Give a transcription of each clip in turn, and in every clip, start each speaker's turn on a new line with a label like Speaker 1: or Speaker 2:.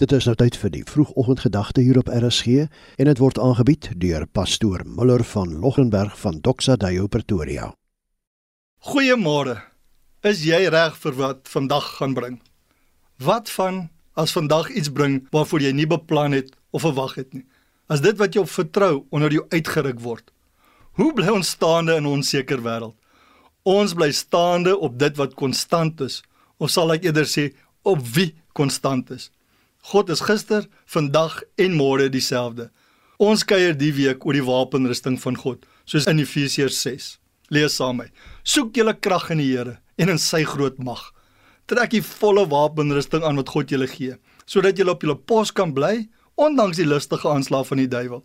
Speaker 1: Dit is nou tyd vir die vroegoggendgedagte hier op RSG en dit word aangebied deur pastoor Muller van Loggenberg van Doxa Deo Pretoria.
Speaker 2: Goeiemôre. Is jy reg vir wat vandag gaan bring? Wat van as vandag iets bring waarvoor jy nie beplan het of verwag het nie? As dit wat jy op vertrou onder jou uitgeruk word. Hoe bly ons staande in 'n onseker wêreld? Ons bly staande op dit wat konstant is, of sal ek eerder sê op wie konstant is? God is gister, vandag en môre dieselfde. Ons kuier die week oor die wapenrusting van God, soos in Efesiërs 6. Lees saam met my. Soek julle krag in die Here en in sy groot mag. Trek die volle wapenrusting aan wat God julle gee, sodat julle op julle pos kan bly ondanks die lustige aanslag van die duiwel.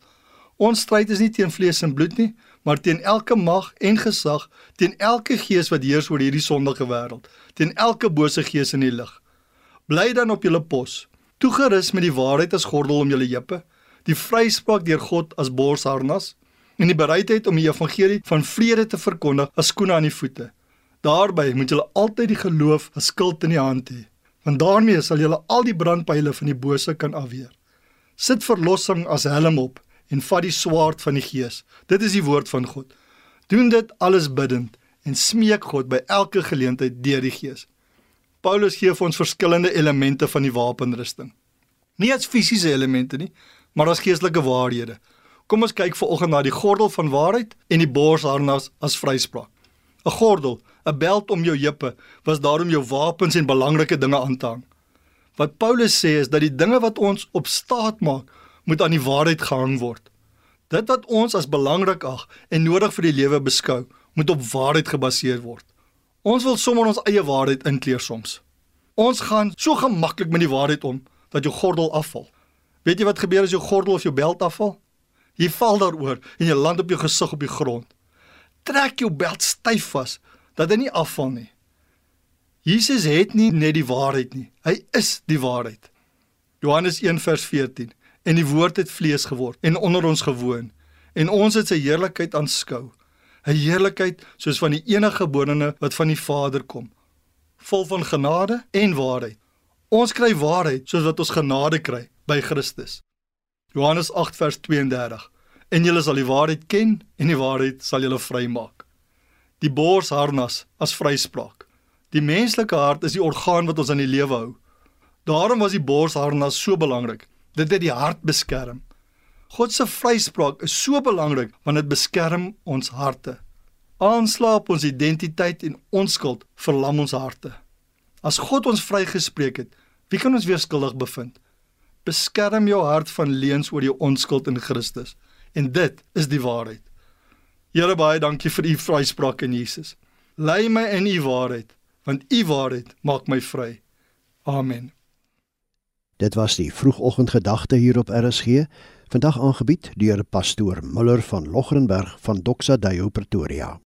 Speaker 2: Ons stryd is nie teen vlees en bloed nie, maar teen elke mag en gesag, teen elke gees wat heers oor hierdie sondige wêreld, teen elke bose gees in die lig. Bly dan op julle pos toegerus met die waarheid as gordel om julle heupe, die vryspraak deur God as borsharnas en die bereidheid om die evangelie van vrede te verkondig as skoene aan die voete. Daarby moet julle altyd die geloof as skild in die hand hê, want daarmee sal julle al die brandpyle van die bose kan afweer. Sit verlossing as helm op en vat die swaard van die gees. Dit is die woord van God. Doen dit alles bidtend en smeek God by elke geleentheid deur die gees. Paulus gee vir ons verskillende elemente van die wapenrusting. Nie as fisiese elemente nie, maar as geestelike waarhede. Kom ons kyk vanoggend na die gordel van waarheid en die borsharnas as vryspraak. 'n Gordel, 'n beld om jou heupe, was daarom jou wapens en belangrike dinge aan te hang. Wat Paulus sê is dat die dinge wat ons op staat maak, moet aan die waarheid gehang word. Dit wat ons as belangrik ag en nodig vir die lewe beskou, moet op waarheid gebaseer word. Ons wil sommer ons eie waarheid inkleer soms. Ons gaan so gemaklik met die waarheid om dat jou gordel afval. Weet jy wat gebeur as jou gordel of jou beld afval? Jy val daaroor en jy land op jou gesig op die grond. Trek jou beld styf vas dat hy nie afval nie. Jesus het nie net die waarheid nie. Hy is die waarheid. Johannes 1:14 En die woord het vlees geword en onder ons gewoon en ons het sy heerlikheid aanskou 'n heerlikheid soos van die enige geborene wat van die Vader kom, vol van genade en waarheid. Ons kry waarheid soos wat ons genade kry by Christus. Johannes 8 vers 32. En julle sal die waarheid ken en die waarheid sal julle vrymaak. Die borsharnas as vryspraak. Die menslike hart is die orgaan wat ons aan die lewe hou. Daarom was die borsharnas so belangrik. Dit het die hart beskerm. God se vryspraak is so belangrik want dit beskerm ons harte. Aanslaap ons identiteit en onskuld verlam ons harte. As God ons vrygespreek het, wie kan ons weer skuldig bevind? Beskerm jou hart van leuns oor jou onskuld in Christus en dit is die waarheid. Here baie dankie vir u vryspraak in Jesus. Lei my in u waarheid want u waarheid maak my vry. Amen.
Speaker 1: Dit was die vroegoggendgedagte hier op RSG. Vandag aangebied deur pastoor Muller van Logrenberg van Doxa Deo Pretoria.